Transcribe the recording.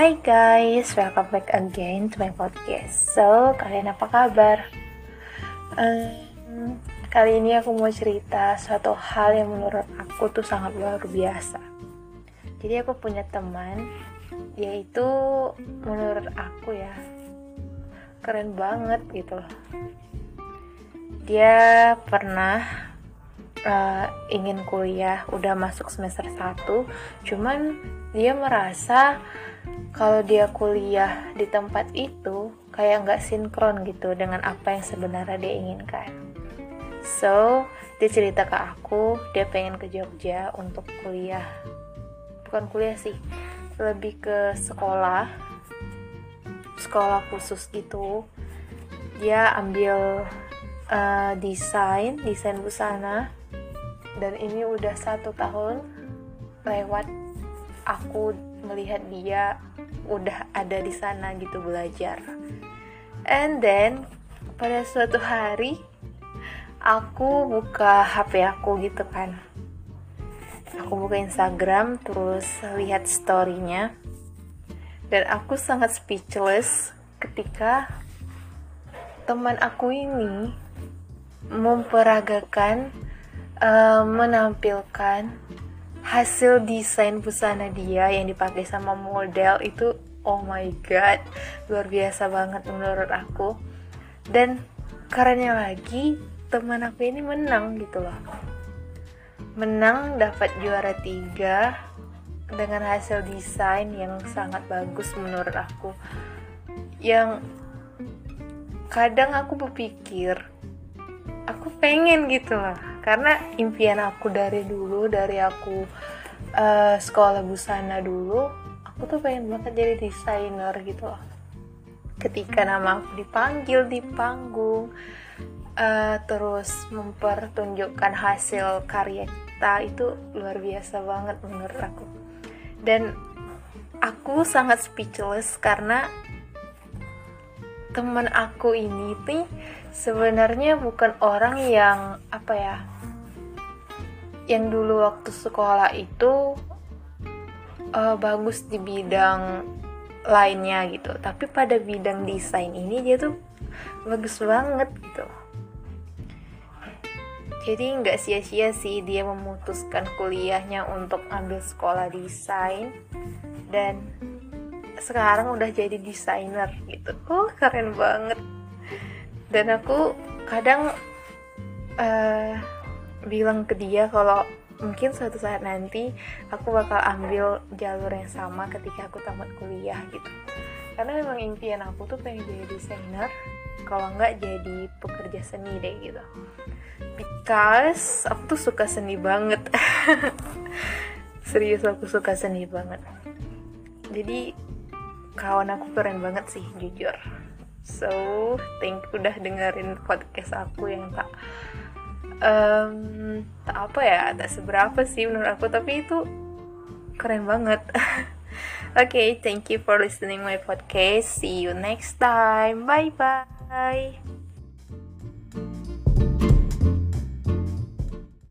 Hai guys, welcome back again to my podcast. So, kalian apa kabar? Um, kali ini aku mau cerita suatu hal yang menurut aku tuh sangat luar biasa. Jadi aku punya teman, yaitu menurut aku ya keren banget gitu loh. Dia pernah uh, ingin kuliah, udah masuk semester 1, cuman dia merasa kalau dia kuliah di tempat itu kayak nggak sinkron gitu dengan apa yang sebenarnya dia inginkan. So, dia cerita ke aku, dia pengen ke Jogja untuk kuliah. Bukan kuliah sih, lebih ke sekolah. Sekolah khusus gitu. Dia ambil uh, desain, desain busana. Dan ini udah satu tahun lewat aku melihat dia udah ada di sana gitu belajar. And then pada suatu hari aku buka HP aku gitu kan. Aku buka Instagram terus lihat storynya dan aku sangat speechless ketika teman aku ini memperagakan uh, menampilkan hasil desain busana dia yang dipakai sama model itu oh my god luar biasa banget menurut aku. Dan kerennya lagi teman aku ini menang gitu loh. Menang dapat juara tiga dengan hasil desain yang sangat bagus menurut aku. Yang kadang aku berpikir aku pengen gitu loh karena impian aku dari dulu dari aku uh, sekolah busana dulu aku tuh pengen banget jadi desainer gitu loh. Ketika nama aku dipanggil di panggung uh, terus mempertunjukkan hasil karya kita itu luar biasa banget menurut aku. Dan aku sangat speechless karena teman aku ini tuh sebenarnya bukan orang yang apa ya yang dulu waktu sekolah itu uh, bagus di bidang lainnya gitu. Tapi pada bidang desain ini dia tuh bagus banget gitu. Jadi nggak sia-sia sih dia memutuskan kuliahnya untuk ambil sekolah desain dan sekarang udah jadi desainer gitu. Oh keren banget. Dan aku kadang uh, bilang ke dia kalau mungkin suatu saat nanti aku bakal ambil jalur yang sama ketika aku tamat kuliah gitu. Karena memang impian aku tuh pengen jadi desainer kalau nggak jadi pekerja seni deh gitu. Because aku tuh suka seni banget. Serius aku suka seni banget. Jadi kawan aku keren banget sih jujur. So thank you udah dengerin podcast aku yang tak um, tak apa ya tak seberapa sih menurut aku tapi itu keren banget. Oke okay, thank you for listening my podcast. See you next time. Bye bye